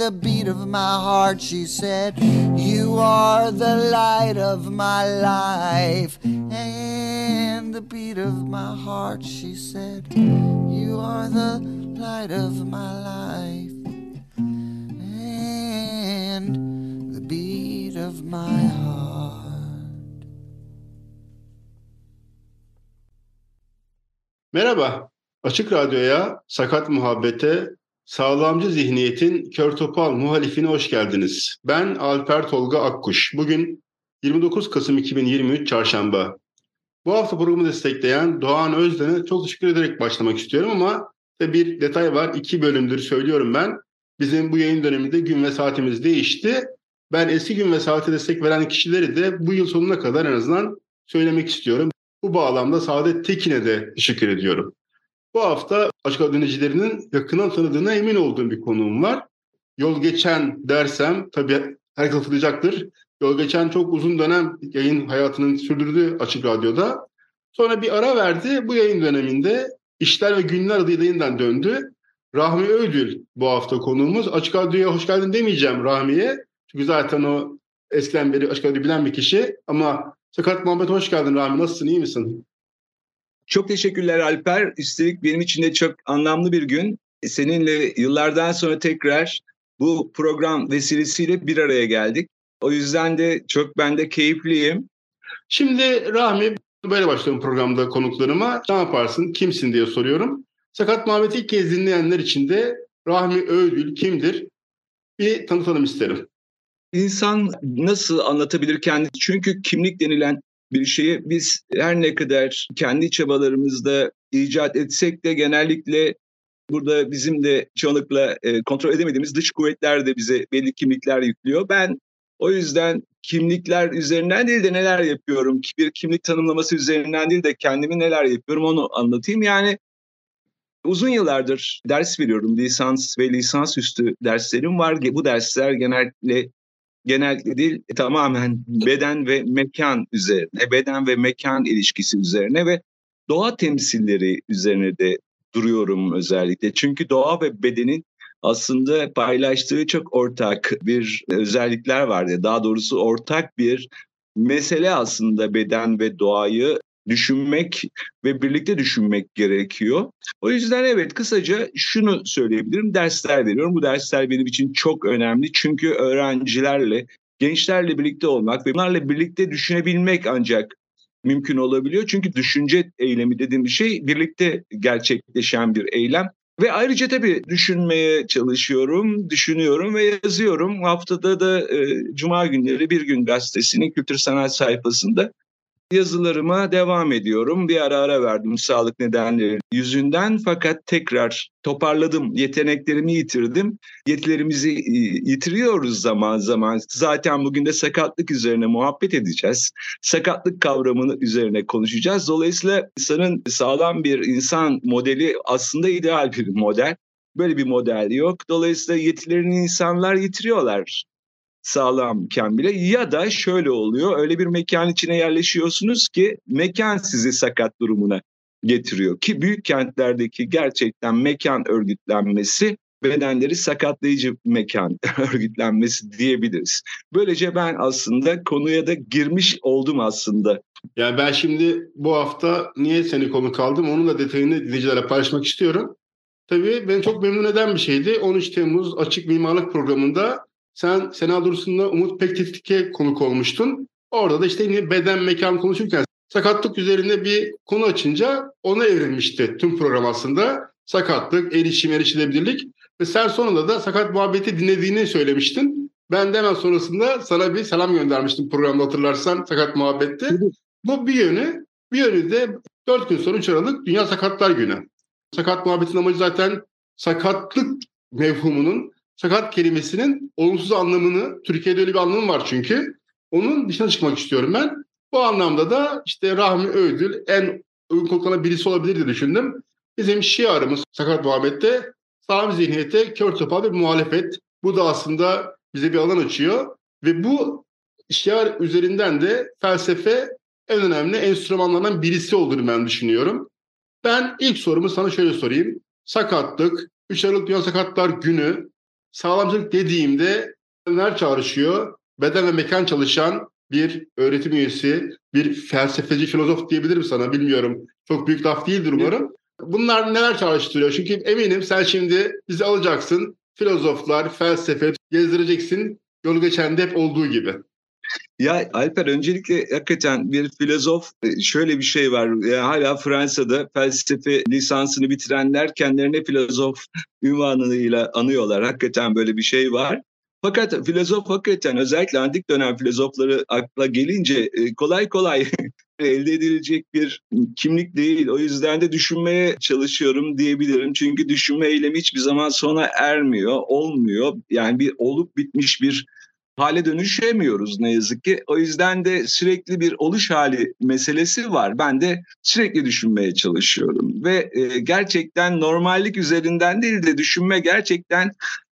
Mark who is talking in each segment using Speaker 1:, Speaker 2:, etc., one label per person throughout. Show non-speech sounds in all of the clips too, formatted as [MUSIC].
Speaker 1: the beat of my heart. She said, You are the light of my life and the beat of my heart. She said, You are the light of my life and the beat of my heart.
Speaker 2: Merhaba, Açık Radyo'ya, Sakat Muhabbet'e, Sağlamcı Zihniyet'in kör topal muhalifine hoş geldiniz. Ben Alper Tolga Akkuş. Bugün 29 Kasım 2023 Çarşamba. Bu hafta programı destekleyen Doğan Özden'e çok teşekkür ederek başlamak istiyorum ama bir detay var. İki bölümdür söylüyorum ben. Bizim bu yayın döneminde gün ve saatimiz değişti. Ben eski gün ve saate destek veren kişileri de bu yıl sonuna kadar en azından söylemek istiyorum. Bu bağlamda Saadet Tekin'e de teşekkür ediyorum. Bu hafta açık radyo dinleyicilerinin yakından tanıdığına emin olduğum bir konuğum var. Yol geçen dersem tabii herkes hatırlayacaktır. Yol geçen çok uzun dönem yayın hayatının sürdürdüğü Açık Radyo'da. Sonra bir ara verdi. Bu yayın döneminde İşler ve Günler adıyla yeniden döndü. Rahmi Ödül bu hafta konuğumuz. Açık Radyo'ya hoş geldin demeyeceğim Rahmi'ye. Çünkü zaten o eskiden beri Açık Radyo bilen bir kişi. Ama Sakat Muhammed hoş geldin Rahmi. Nasılsın? iyi misin?
Speaker 3: Çok teşekkürler Alper. Üstelik benim için de çok anlamlı bir gün. Seninle yıllardan sonra tekrar bu program vesilesiyle bir araya geldik. O yüzden de çok ben de keyifliyim.
Speaker 2: Şimdi Rahmi böyle başlıyorum programda konuklarıma. Ne yaparsın, kimsin diye soruyorum. Sakat Muhammed'i ilk kez dinleyenler için de Rahmi Öğdül kimdir? Bir tanıtalım isterim.
Speaker 3: İnsan nasıl anlatabilir kendini? Çünkü kimlik denilen bir şeyi biz her ne kadar kendi çabalarımızda icat etsek de genellikle burada bizim de çoğunlukla e, kontrol edemediğimiz dış kuvvetler de bize belli kimlikler yüklüyor. Ben o yüzden kimlikler üzerinden değil de neler yapıyorum, bir kimlik tanımlaması üzerinden değil de kendimi neler yapıyorum onu anlatayım. Yani uzun yıllardır ders veriyorum. Lisans ve lisansüstü derslerim var. Bu dersler genellikle genellikle değil tamamen beden ve mekan üzerine, beden ve mekan ilişkisi üzerine ve doğa temsilleri üzerine de duruyorum özellikle. Çünkü doğa ve bedenin aslında paylaştığı çok ortak bir özellikler vardı. Daha doğrusu ortak bir mesele aslında beden ve doğayı düşünmek ve birlikte düşünmek gerekiyor. O yüzden evet kısaca şunu söyleyebilirim. Dersler veriyorum. Bu dersler benim için çok önemli. Çünkü öğrencilerle, gençlerle birlikte olmak ve bunlarla birlikte düşünebilmek ancak mümkün olabiliyor. Çünkü düşünce eylemi dediğim şey birlikte gerçekleşen bir eylem. Ve ayrıca tabii düşünmeye çalışıyorum, düşünüyorum ve yazıyorum. Haftada da e, Cuma günleri Bir Gün Gazetesi'nin kültür sanat sayfasında yazılarıma devam ediyorum. Bir ara ara verdim sağlık nedenleri yüzünden fakat tekrar toparladım. Yeteneklerimi yitirdim. Yetilerimizi e, yitiriyoruz zaman zaman. Zaten bugün de sakatlık üzerine muhabbet edeceğiz. Sakatlık kavramını üzerine konuşacağız. Dolayısıyla insanın sağlam bir insan modeli aslında ideal bir model. Böyle bir model yok. Dolayısıyla yetilerini insanlar yitiriyorlar sağlamken bile ya da şöyle oluyor öyle bir mekan içine yerleşiyorsunuz ki mekan sizi sakat durumuna getiriyor ki büyük kentlerdeki gerçekten mekan örgütlenmesi bedenleri sakatlayıcı mekan [LAUGHS] örgütlenmesi diyebiliriz. Böylece ben aslında konuya da girmiş oldum aslında.
Speaker 2: Yani ben şimdi bu hafta niye seni konuk aldım onun da detayını dinleyicilerle paylaşmak istiyorum. Tabii beni çok memnun eden bir şeydi. 13 Temmuz Açık Mimarlık Programı'nda sen Sena Dursun'la Umut Pektetik'e konuk olmuştun. Orada da işte yine beden mekan konuşurken sakatlık üzerine bir konu açınca ona evrilmişti tüm program aslında. Sakatlık, erişim, erişilebilirlik ve sen sonunda da sakat muhabbeti dinlediğini söylemiştin. Ben de hemen sonrasında sana bir selam göndermiştim programda hatırlarsan sakat muhabbette. Bu bir yönü. Bir yönü de 4 gün sonra 3 Aralık Dünya Sakatlar Günü. Sakat muhabbetin amacı zaten sakatlık mevhumunun, sakat kelimesinin olumsuz anlamını, Türkiye'de öyle bir anlamı var çünkü. Onun dışına çıkmak istiyorum ben. Bu anlamda da işte Rahmi Ödül en uygun konulardan birisi olabilir diye düşündüm. Bizim şiarımız Sakat Muhammed'de sağım zihniyete kör topal bir muhalefet. Bu da aslında bize bir alan açıyor. Ve bu şiar üzerinden de felsefe en önemli enstrümanlardan birisi olduğunu ben düşünüyorum. Ben ilk sorumu sana şöyle sorayım. Sakatlık, 3 Aralık Dünya Sakatlar Günü, sağlamcılık dediğimde neler çağrışıyor? Beden ve mekan çalışan bir öğretim üyesi, bir felsefeci, filozof diyebilirim sana bilmiyorum. Çok büyük laf değildir umarım. Bunlar neler çağrıştırıyor? Çünkü eminim sen şimdi bizi alacaksın. Filozoflar, felsefe gezdireceksin. Yolu geçen hep olduğu gibi.
Speaker 3: Ya Alper öncelikle hakikaten bir filozof e, şöyle bir şey var. Yani hala Fransa'da felsefe lisansını bitirenler kendilerine filozof ünvanıyla anıyorlar. Hakikaten böyle bir şey var. Fakat filozof hakikaten özellikle antik dönem filozofları akla gelince e, kolay kolay [LAUGHS] elde edilecek bir kimlik değil. O yüzden de düşünmeye çalışıyorum diyebilirim. Çünkü düşünme eylemi hiçbir zaman sona ermiyor, olmuyor. Yani bir olup bitmiş bir hale dönüşemiyoruz ne yazık ki. O yüzden de sürekli bir oluş hali meselesi var. Ben de sürekli düşünmeye çalışıyorum ve e, gerçekten normallik üzerinden değil de düşünme gerçekten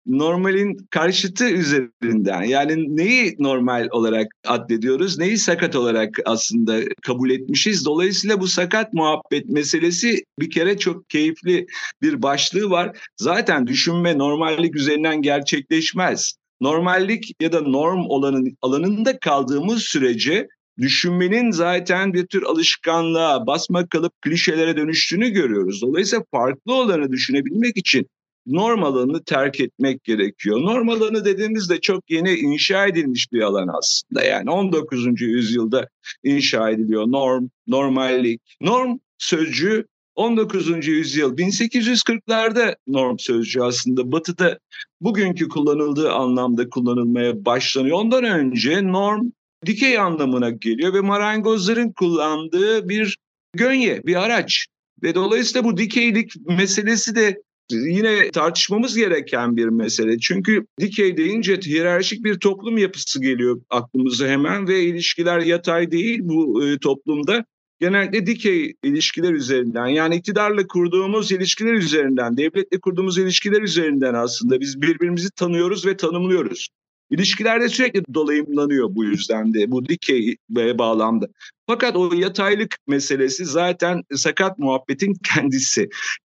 Speaker 3: normalin karşıtı üzerinden yani neyi normal olarak addediyoruz neyi sakat olarak aslında kabul etmişiz dolayısıyla bu sakat muhabbet meselesi bir kere çok keyifli bir başlığı var zaten düşünme normallik üzerinden gerçekleşmez normallik ya da norm olanın alanında kaldığımız sürece düşünmenin zaten bir tür alışkanlığa basma kalıp klişelere dönüştüğünü görüyoruz. Dolayısıyla farklı olanı düşünebilmek için norm alanını terk etmek gerekiyor. Norm alanı dediğimizde çok yeni inşa edilmiş bir alan aslında. Yani 19. yüzyılda inşa ediliyor norm, normallik. Norm sözcüğü 19. yüzyıl 1840'larda norm sözcüğü aslında batıda bugünkü kullanıldığı anlamda kullanılmaya başlanıyor. Ondan önce norm dikey anlamına geliyor ve marangozların kullandığı bir gönye, bir araç. Ve dolayısıyla bu dikeylik meselesi de yine tartışmamız gereken bir mesele. Çünkü dikey deyince hiyerarşik bir toplum yapısı geliyor aklımıza hemen ve ilişkiler yatay değil bu e, toplumda. Genellikle dikey ilişkiler üzerinden yani iktidarla kurduğumuz ilişkiler üzerinden, devletle kurduğumuz ilişkiler üzerinden aslında biz birbirimizi tanıyoruz ve tanımlıyoruz. İlişkilerde sürekli dolayımlanıyor bu yüzden de bu dikey bağlamda. Fakat o yataylık meselesi zaten sakat muhabbetin kendisi.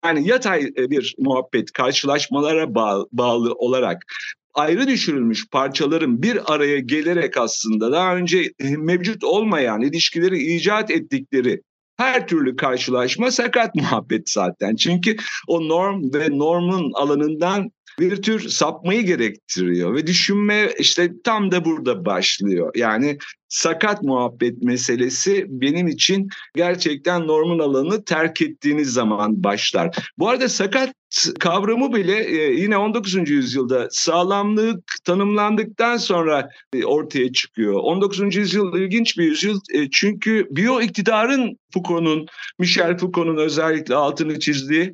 Speaker 3: Yani yatay e, bir muhabbet karşılaşmalara bağlı, bağlı olarak ayrı düşürülmüş parçaların bir araya gelerek aslında daha önce e, mevcut olmayan ilişkileri icat ettikleri her türlü karşılaşma sakat [LAUGHS] muhabbet zaten. Çünkü o norm ve normun alanından bir tür sapmayı gerektiriyor ve düşünme işte tam da burada başlıyor. Yani sakat muhabbet meselesi benim için gerçekten normun alanını terk ettiğiniz zaman başlar. Bu arada sakat kavramı bile e, yine 19. yüzyılda sağlamlık tanımlandıktan sonra e, ortaya çıkıyor. 19. yüzyıl ilginç bir yüzyıl e, çünkü biyo iktidarın Foucault'un, Michel Foucault'un özellikle altını çizdiği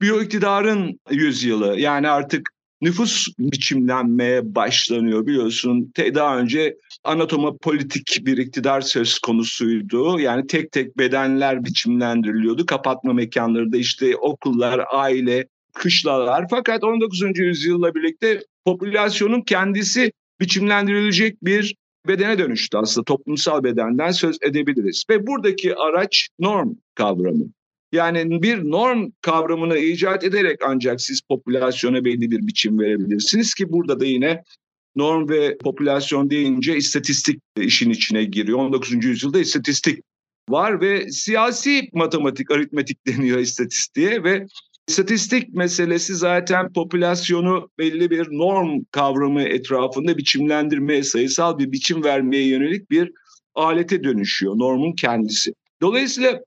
Speaker 3: biyo iktidarın yüzyılı yani artık nüfus biçimlenmeye başlanıyor biliyorsun. Daha önce anatoma politik bir iktidar söz konusuydu. Yani tek tek bedenler biçimlendiriliyordu. Kapatma mekanları da işte okullar, aile, kışlalar. Fakat 19. yüzyılla birlikte popülasyonun kendisi biçimlendirilecek bir bedene dönüştü aslında toplumsal bedenden söz edebiliriz. Ve buradaki araç norm kavramı. Yani bir norm kavramını icat ederek ancak siz popülasyona belli bir biçim verebilirsiniz ki burada da yine norm ve popülasyon deyince istatistik işin içine giriyor. 19. yüzyılda istatistik var ve siyasi matematik, aritmetik [LAUGHS] deniyor istatistiğe ve istatistik meselesi zaten popülasyonu belli bir norm kavramı etrafında biçimlendirmeye, sayısal bir biçim vermeye yönelik bir alete dönüşüyor normun kendisi. Dolayısıyla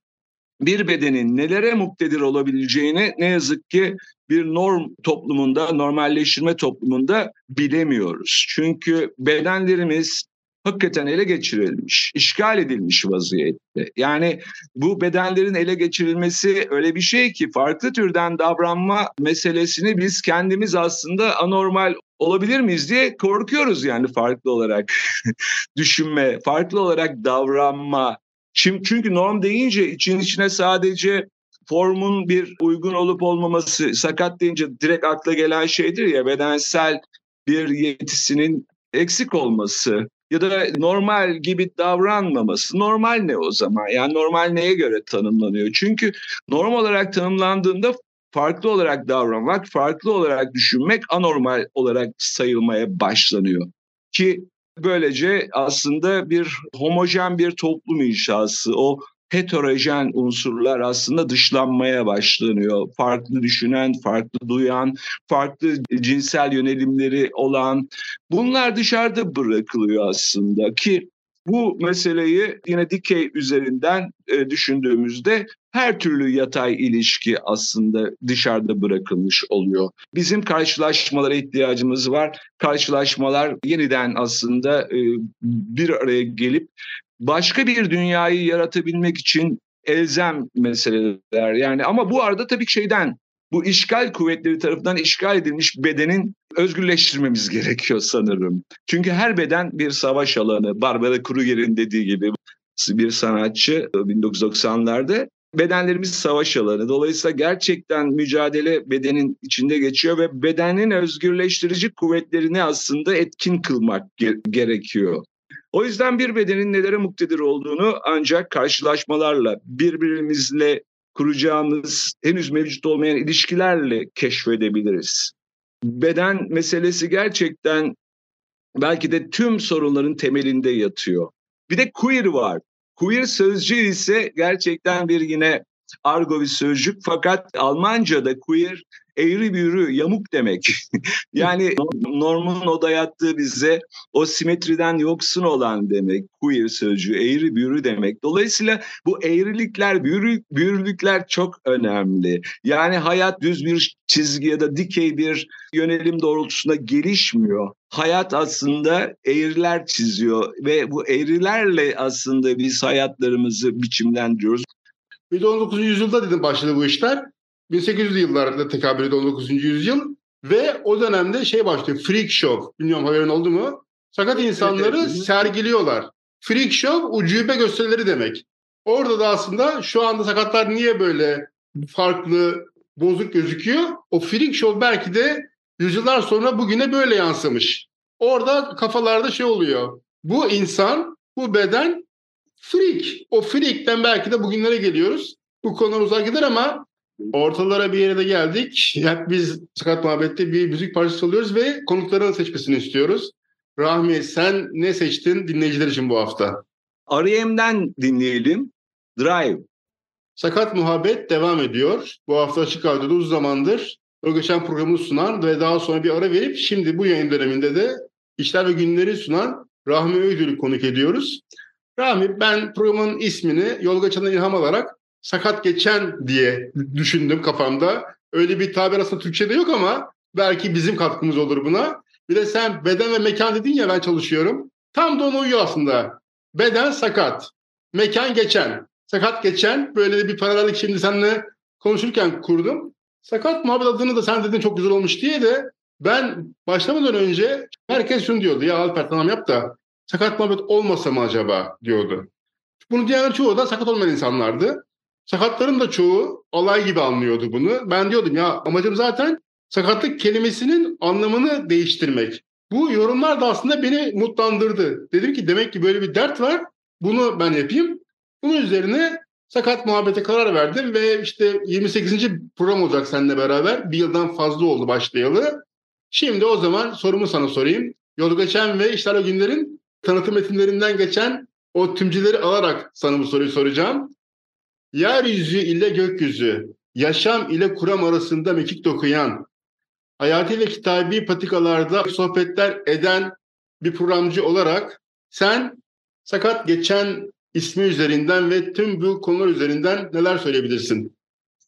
Speaker 3: bir bedenin nelere muktedir olabileceğini ne yazık ki bir norm toplumunda, normalleştirme toplumunda bilemiyoruz. Çünkü bedenlerimiz hakikaten ele geçirilmiş, işgal edilmiş vaziyette. Yani bu bedenlerin ele geçirilmesi öyle bir şey ki farklı türden davranma meselesini biz kendimiz aslında anormal olabilir miyiz diye korkuyoruz yani farklı olarak [LAUGHS] düşünme, farklı olarak davranma. Çünkü norm deyince için içine sadece formun bir uygun olup olmaması, sakat deyince direkt akla gelen şeydir ya bedensel bir yetisinin eksik olması ya da normal gibi davranmaması. Normal ne o zaman? Yani normal neye göre tanımlanıyor? Çünkü norm olarak tanımlandığında farklı olarak davranmak, farklı olarak düşünmek anormal olarak sayılmaya başlanıyor. Ki böylece aslında bir homojen bir toplum inşası, o heterojen unsurlar aslında dışlanmaya başlanıyor. Farklı düşünen, farklı duyan, farklı cinsel yönelimleri olan bunlar dışarıda bırakılıyor aslında ki bu meseleyi yine dikey üzerinden e, düşündüğümüzde her türlü yatay ilişki aslında dışarıda bırakılmış oluyor. Bizim karşılaşmalara ihtiyacımız var. Karşılaşmalar yeniden aslında e, bir araya gelip başka bir dünyayı yaratabilmek için elzem meseleler. Yani ama bu arada tabii şeyden bu işgal kuvvetleri tarafından işgal edilmiş bedenin özgürleştirmemiz gerekiyor sanırım. Çünkü her beden bir savaş alanı. Barbara Kruger'in dediği gibi bir sanatçı 1990'larda bedenlerimiz savaş alanı. Dolayısıyla gerçekten mücadele bedenin içinde geçiyor ve bedenin özgürleştirici kuvvetlerini aslında etkin kılmak gerekiyor. O yüzden bir bedenin nelere muktedir olduğunu ancak karşılaşmalarla, birbirimizle kuracağımız henüz mevcut olmayan ilişkilerle keşfedebiliriz. Beden meselesi gerçekten belki de tüm sorunların temelinde yatıyor. Bir de queer var. Queer sözcüğü ise gerçekten bir yine argo bir sözcük fakat Almanca'da queer eğri büğrü yamuk demek. [LAUGHS] yani normun o dayattığı bize o simetriden yoksun olan demek. Queer sözcüğü eğri büğrü demek. Dolayısıyla bu eğrilikler, büğrü, büğrülükler çok önemli. Yani hayat düz bir çizgi ya da dikey bir yönelim doğrultusunda gelişmiyor. Hayat aslında eğriler çiziyor ve bu eğrilerle aslında biz hayatlarımızı biçimlendiriyoruz.
Speaker 2: Bir de 19. yüzyılda dedim başladı bu işler. 1800'lü yıllarda tekabül ediyor 19. yüzyıl. Ve o dönemde şey başlıyor. Freak show. Bilmiyorum haberin oldu mu? Sakat insanları evet, evet. sergiliyorlar. Freak show ucube gösterileri demek. Orada da aslında şu anda sakatlar niye böyle farklı, bozuk gözüküyor? O freak show belki de yüzyıllar sonra bugüne böyle yansımış. Orada kafalarda şey oluyor. Bu insan, bu beden freak. O freak'ten belki de bugünlere geliyoruz. Bu konular uzak gider ama ortalara bir yere de geldik. Yani biz Sakat Muhabbet'te bir müzik parçası çalıyoruz ve konukların seçmesini istiyoruz. Rahmi sen ne seçtin dinleyiciler için bu hafta?
Speaker 3: R.E.M'den dinleyelim. Drive.
Speaker 2: Sakat Muhabbet devam ediyor. Bu hafta Açık Radyo'da uzun zamandır o geçen programı sunan ve daha sonra bir ara verip şimdi bu yayın döneminde de işler ve günleri sunan Rahmi Öydül'ü konuk ediyoruz. Rahmi ben programın ismini Yolga Çan'a ilham alarak sakat geçen diye düşündüm kafamda. Öyle bir tabir aslında Türkçe'de yok ama belki bizim katkımız olur buna. Bir de sen beden ve mekan dedin ya ben çalışıyorum. Tam da ona uyuyor aslında. Beden sakat, mekan geçen. Sakat geçen böyle bir paralellik şimdi seninle konuşurken kurdum. Sakat muhabbet adını da sen dedin çok güzel olmuş diye de ben başlamadan önce herkes şunu diyordu. Ya Alper tamam yap da sakat muhabbet olmasa mı acaba diyordu. Bunu diyenler çoğu da sakat olmayan insanlardı. Sakatların da çoğu alay gibi anlıyordu bunu. Ben diyordum ya amacım zaten sakatlık kelimesinin anlamını değiştirmek. Bu yorumlar da aslında beni mutlandırdı. Dedim ki demek ki böyle bir dert var. Bunu ben yapayım. Bunun üzerine sakat muhabbete karar verdim ve işte 28. program olacak seninle beraber. Bir yıldan fazla oldu başlayalı. Şimdi o zaman sorumu sana sorayım. Yolu geçen ve işler o günlerin tanıtım metinlerinden geçen o tümceleri alarak sana bu soruyu soracağım. Yeryüzü ile gökyüzü, yaşam ile kuram arasında mekik dokuyan, hayati ve kitabi patikalarda sohbetler eden bir programcı olarak sen sakat geçen ismi üzerinden ve tüm bu konular üzerinden neler söyleyebilirsin?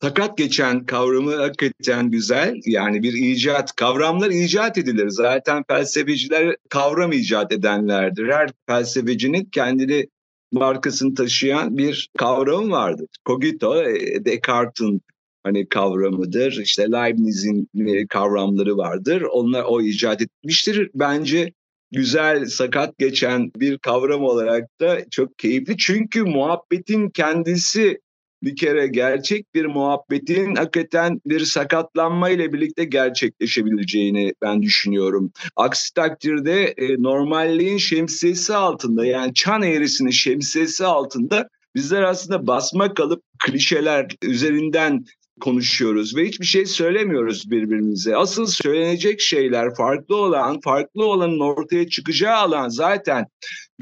Speaker 3: Sakat geçen kavramı hakikaten güzel. Yani bir icat, kavramlar icat edilir. Zaten felsefeciler kavram icat edenlerdir. Her felsefecinin kendini markasını taşıyan bir kavram vardır. Cogito, e, Descartes'in hani kavramıdır. İşte Leibniz'in e, kavramları vardır. Onlar o icat etmiştir. Bence güzel, sakat geçen bir kavram olarak da çok keyifli. Çünkü muhabbetin kendisi bir kere gerçek bir muhabbetin hakikaten bir sakatlanma ile birlikte gerçekleşebileceğini ben düşünüyorum. Aksi takdirde e, normalliğin şemsiyesi altında yani çan eğrisinin şemsiyesi altında bizler aslında basma kalıp klişeler üzerinden konuşuyoruz ve hiçbir şey söylemiyoruz birbirimize. Asıl söylenecek şeyler farklı olan, farklı olanın ortaya çıkacağı alan zaten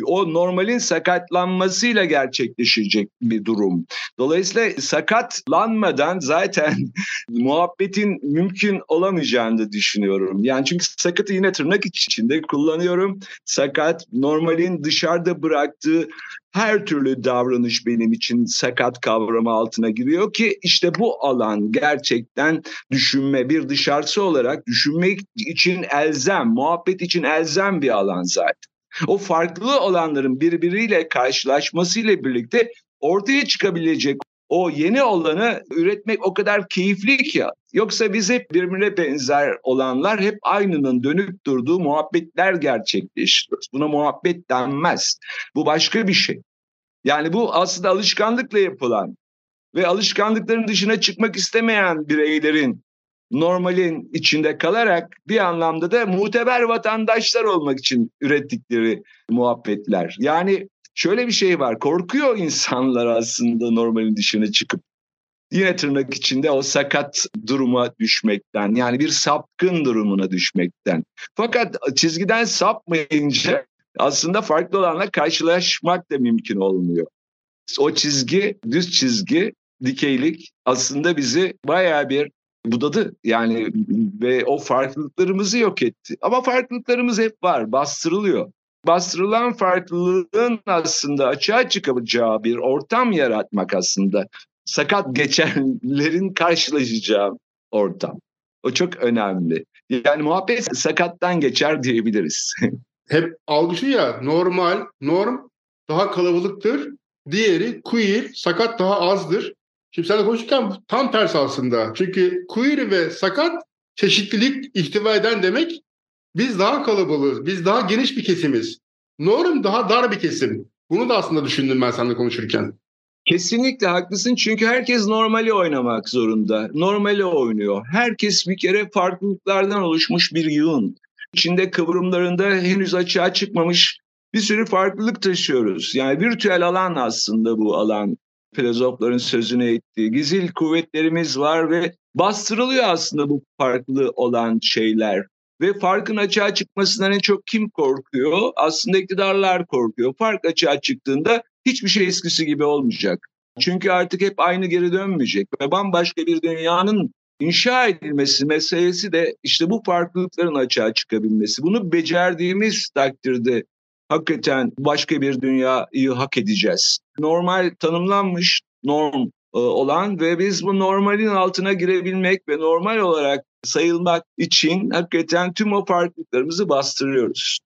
Speaker 3: o normalin sakatlanmasıyla gerçekleşecek bir durum. Dolayısıyla sakatlanmadan zaten [LAUGHS] muhabbetin mümkün olamayacağını düşünüyorum. Yani çünkü sakatı yine tırnak içinde kullanıyorum. Sakat normalin dışarıda bıraktığı her türlü davranış benim için sakat kavramı altına giriyor ki işte bu alan gerçekten düşünme bir dışarısı olarak düşünmek için elzem, muhabbet için elzem bir alan zaten. O farklı olanların birbiriyle karşılaşmasıyla birlikte ortaya çıkabilecek o yeni olanı üretmek o kadar keyifli ki. Yoksa biz hep birbirine benzer olanlar hep aynının dönüp durduğu muhabbetler gerçekleştiriyoruz. Buna muhabbet denmez. Bu başka bir şey. Yani bu aslında alışkanlıkla yapılan ve alışkanlıkların dışına çıkmak istemeyen bireylerin normalin içinde kalarak bir anlamda da muteber vatandaşlar olmak için ürettikleri muhabbetler. Yani şöyle bir şey var. Korkuyor insanlar aslında normalin dışına çıkıp yine tırnak içinde o sakat duruma düşmekten yani bir sapkın durumuna düşmekten. Fakat çizgiden sapmayınca aslında farklı olanla karşılaşmak da mümkün olmuyor. O çizgi, düz çizgi, dikeylik aslında bizi bayağı bir budadı. Yani ve o farklılıklarımızı yok etti. Ama farklılıklarımız hep var, bastırılıyor. Bastırılan farklılığın aslında açığa çıkacağı bir ortam yaratmak aslında sakat geçenlerin karşılaşacağı ortam. O çok önemli. Yani muhabbet sakattan geçer diyebiliriz. [LAUGHS]
Speaker 2: Hep algı ya normal, norm daha kalabalıktır. Diğeri queer, sakat daha azdır. Şimdi seninle konuşurken tam tersi aslında. Çünkü queer ve sakat çeşitlilik ihtiva eden demek. Biz daha kalabalığız, biz daha geniş bir kesimiz. Norm daha dar bir kesim. Bunu da aslında düşündüm ben seninle konuşurken.
Speaker 3: Kesinlikle haklısın çünkü herkes normali oynamak zorunda. Normali oynuyor. Herkes bir kere farklılıklardan oluşmuş bir yığın. İçinde kıvrımlarında henüz açığa çıkmamış bir sürü farklılık taşıyoruz. Yani virtüel alan aslında bu alan filozofların sözünü ettiği gizil kuvvetlerimiz var ve bastırılıyor aslında bu farklı olan şeyler. Ve farkın açığa çıkmasından en çok kim korkuyor? Aslında iktidarlar korkuyor. Fark açığa çıktığında hiçbir şey eskisi gibi olmayacak. Çünkü artık hep aynı geri dönmeyecek ve bambaşka bir dünyanın inşa edilmesi meselesi de işte bu farklılıkların açığa çıkabilmesi. Bunu becerdiğimiz takdirde hakikaten başka bir dünyayı hak edeceğiz. Normal tanımlanmış norm e, olan ve biz bu normalin altına girebilmek ve normal olarak sayılmak için hakikaten tüm o farklılıklarımızı bastırıyoruz.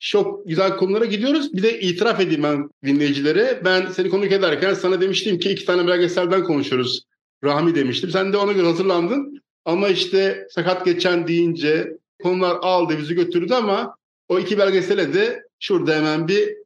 Speaker 2: Çok güzel konulara gidiyoruz. Bir de itiraf edeyim ben dinleyicilere. Ben seni konuk ederken sana demiştim ki iki tane belgeselden konuşuruz. Rahmi demiştim. Sen de ona göre hazırlandın. Ama işte sakat geçen deyince konular aldı bizi götürdü ama o iki belgesele de şurada hemen bir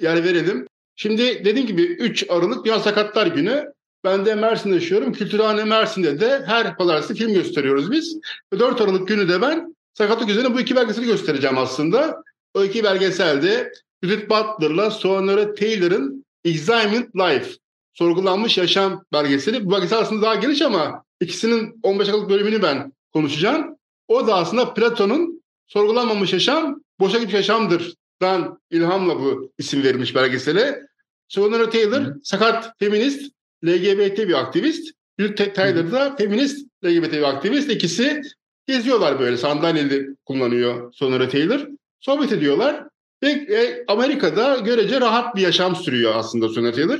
Speaker 2: yer verelim. Şimdi dediğim gibi 3 Aralık Dünya Sakatlar Günü. Ben de Mersin'de yaşıyorum. Kültürhane Mersin'de de her pazartesi film gösteriyoruz biz. 4 Aralık günü de ben sakatlık üzerine bu iki belgeseli göstereceğim aslında. O iki belgeselde Judith Butler'la Sonora Taylor'ın Examined Life, sorgulanmış yaşam belgeseli. Bu belgesel aslında daha geniş ama ikisinin 15 Aralık bölümünü ben konuşacağım. O da aslında Platon'un sorgulanmamış yaşam, boşa gitmiş yaşamdır dan ilhamla bu isim verilmiş belgesele. Sonora Taylor Hı. sakat feminist, LGBT bir aktivist. Judith Taylor da feminist, LGBT bir aktivist. İkisi geziyorlar böyle sandalyeli kullanıyor Sonora Taylor. Sohbet ediyorlar. Ve e, Amerika'da görece rahat bir yaşam sürüyor aslında Sonya Taylor.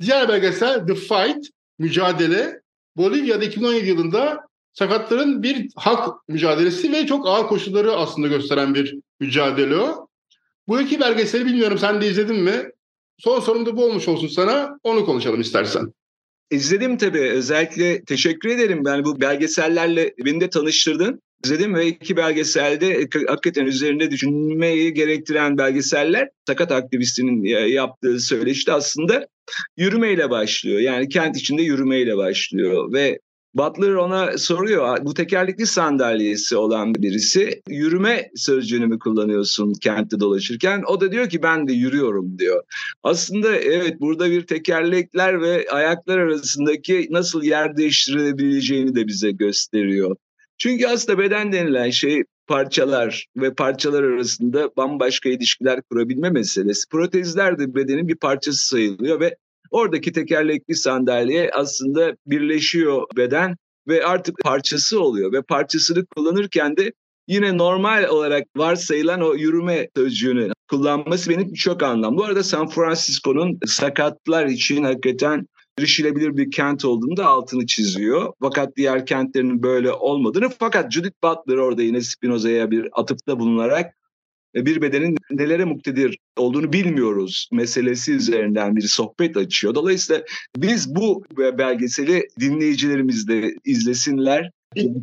Speaker 2: Diğer belgesel The Fight, Mücadele, Bolivya'da 2017 yılında sakatların bir hak mücadelesi ve çok ağır koşulları aslında gösteren bir mücadele o. Bu iki belgeseli bilmiyorum sen de izledin mi? Son sorum da bu olmuş olsun sana. Onu konuşalım istersen.
Speaker 3: İzledim tabii. Özellikle teşekkür ederim. Ben bu belgesellerle beni de tanıştırdın. İzledim ve iki belgeselde hakikaten üzerinde düşünmeyi gerektiren belgeseller sakat aktivistinin yaptığı söyleşte aslında yürümeyle başlıyor. Yani kent içinde yürümeyle başlıyor ve Butler ona soruyor bu tekerlekli sandalyesi olan birisi yürüme sözcüğünü mü kullanıyorsun kentte dolaşırken? O da diyor ki ben de yürüyorum diyor. Aslında evet burada bir tekerlekler ve ayaklar arasındaki nasıl yer değiştirilebileceğini de bize gösteriyor. Çünkü aslında beden denilen şey parçalar ve parçalar arasında bambaşka ilişkiler kurabilme meselesi. Protezler de bedenin bir parçası sayılıyor ve Oradaki tekerlekli sandalye aslında birleşiyor beden ve artık parçası oluyor ve parçasını kullanırken de yine normal olarak varsayılan o yürüme sözcüğünü kullanması benim çok anlam. Bu arada San Francisco'nun sakatlar için hakikaten erişilebilir bir kent olduğunu da altını çiziyor. Fakat diğer kentlerin böyle olmadığını fakat Judith Butler orada yine Spinoza'ya bir atıfta bulunarak bir bedenin nelere muktedir olduğunu bilmiyoruz meselesi üzerinden bir sohbet açıyor. Dolayısıyla biz bu belgeseli dinleyicilerimiz de izlesinler.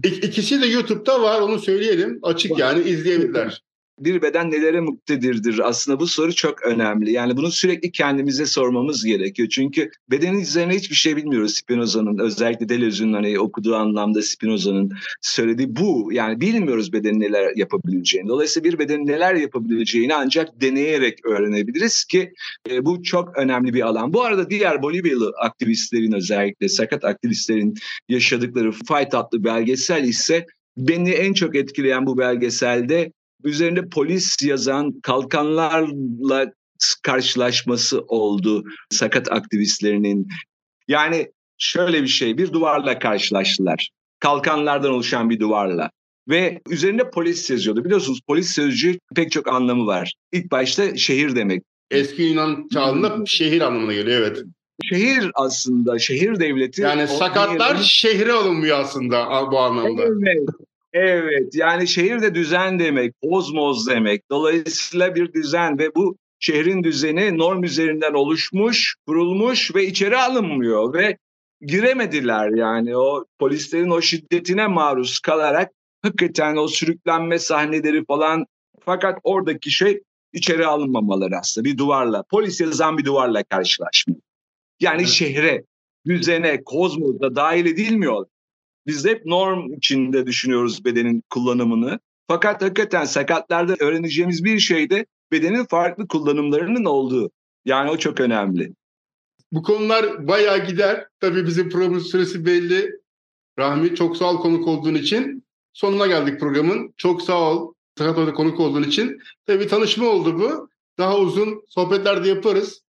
Speaker 2: İkisi de YouTube'da var onu söyleyelim. Açık yani izleyebilirler
Speaker 3: bir beden nelere muktedirdir? Aslında bu soru çok önemli. Yani bunu sürekli kendimize sormamız gerekiyor. Çünkü bedenin üzerine hiçbir şey bilmiyoruz Spinoza'nın. Özellikle Deleuze'ün hani okuduğu anlamda Spinoza'nın söylediği bu. Yani bilmiyoruz bedenin neler yapabileceğini. Dolayısıyla bir bedenin neler yapabileceğini ancak deneyerek öğrenebiliriz ki e, bu çok önemli bir alan. Bu arada diğer Bolivyalı aktivistlerin özellikle sakat aktivistlerin yaşadıkları Fight adlı belgesel ise beni en çok etkileyen bu belgeselde üzerinde polis yazan kalkanlarla karşılaşması oldu sakat aktivistlerinin. Yani şöyle bir şey bir duvarla karşılaştılar. Kalkanlardan oluşan bir duvarla. Ve üzerinde polis yazıyordu. Biliyorsunuz polis sözcüğü pek çok anlamı var. İlk başta şehir demek.
Speaker 2: Eski Yunan çağında şehir anlamına geliyor evet.
Speaker 3: Şehir aslında, şehir devleti.
Speaker 2: Yani sakatlar şehre alınmıyor aslında bu anlamda.
Speaker 3: Evet, Evet yani şehirde düzen demek, kozmos demek. Dolayısıyla bir düzen ve bu şehrin düzeni norm üzerinden oluşmuş, kurulmuş ve içeri alınmıyor ve giremediler yani o polislerin o şiddetine maruz kalarak hakikaten o sürüklenme sahneleri falan fakat oradaki şey içeri alınmamaları aslında bir duvarla polis yazan bir duvarla karşılaşma. Yani evet. şehre, düzene, kozmosa dahil edilmiyor. Biz hep norm içinde düşünüyoruz bedenin kullanımını. Fakat hakikaten sakatlarda öğreneceğimiz bir şey de bedenin farklı kullanımlarının olduğu. Yani o çok önemli.
Speaker 2: Bu konular bayağı gider. Tabii bizim programın süresi belli. Rahmi çok sağ ol konuk olduğun için. Sonuna geldik programın. Çok sağ ol Sakat Oda'da konuk olduğun için. Tabii tanışma oldu bu. Daha uzun sohbetler de yaparız.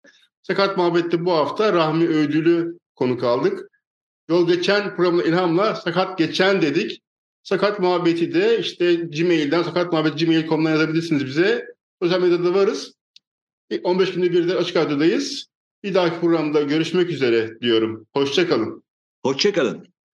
Speaker 2: Sakat Muhabbet'te bu hafta Rahmi Ödül'ü konuk aldık. Yol geçen programda ilhamla sakat geçen dedik. Sakat muhabbeti de işte Gmail'den sakat muhabbet gmail.com'dan yazabilirsiniz bize. Sosyal medyada varız. 15 günde bir de Açık Radyo'dayız. Bir dahaki programda görüşmek üzere diyorum. Hoşçakalın.
Speaker 3: Hoşçakalın.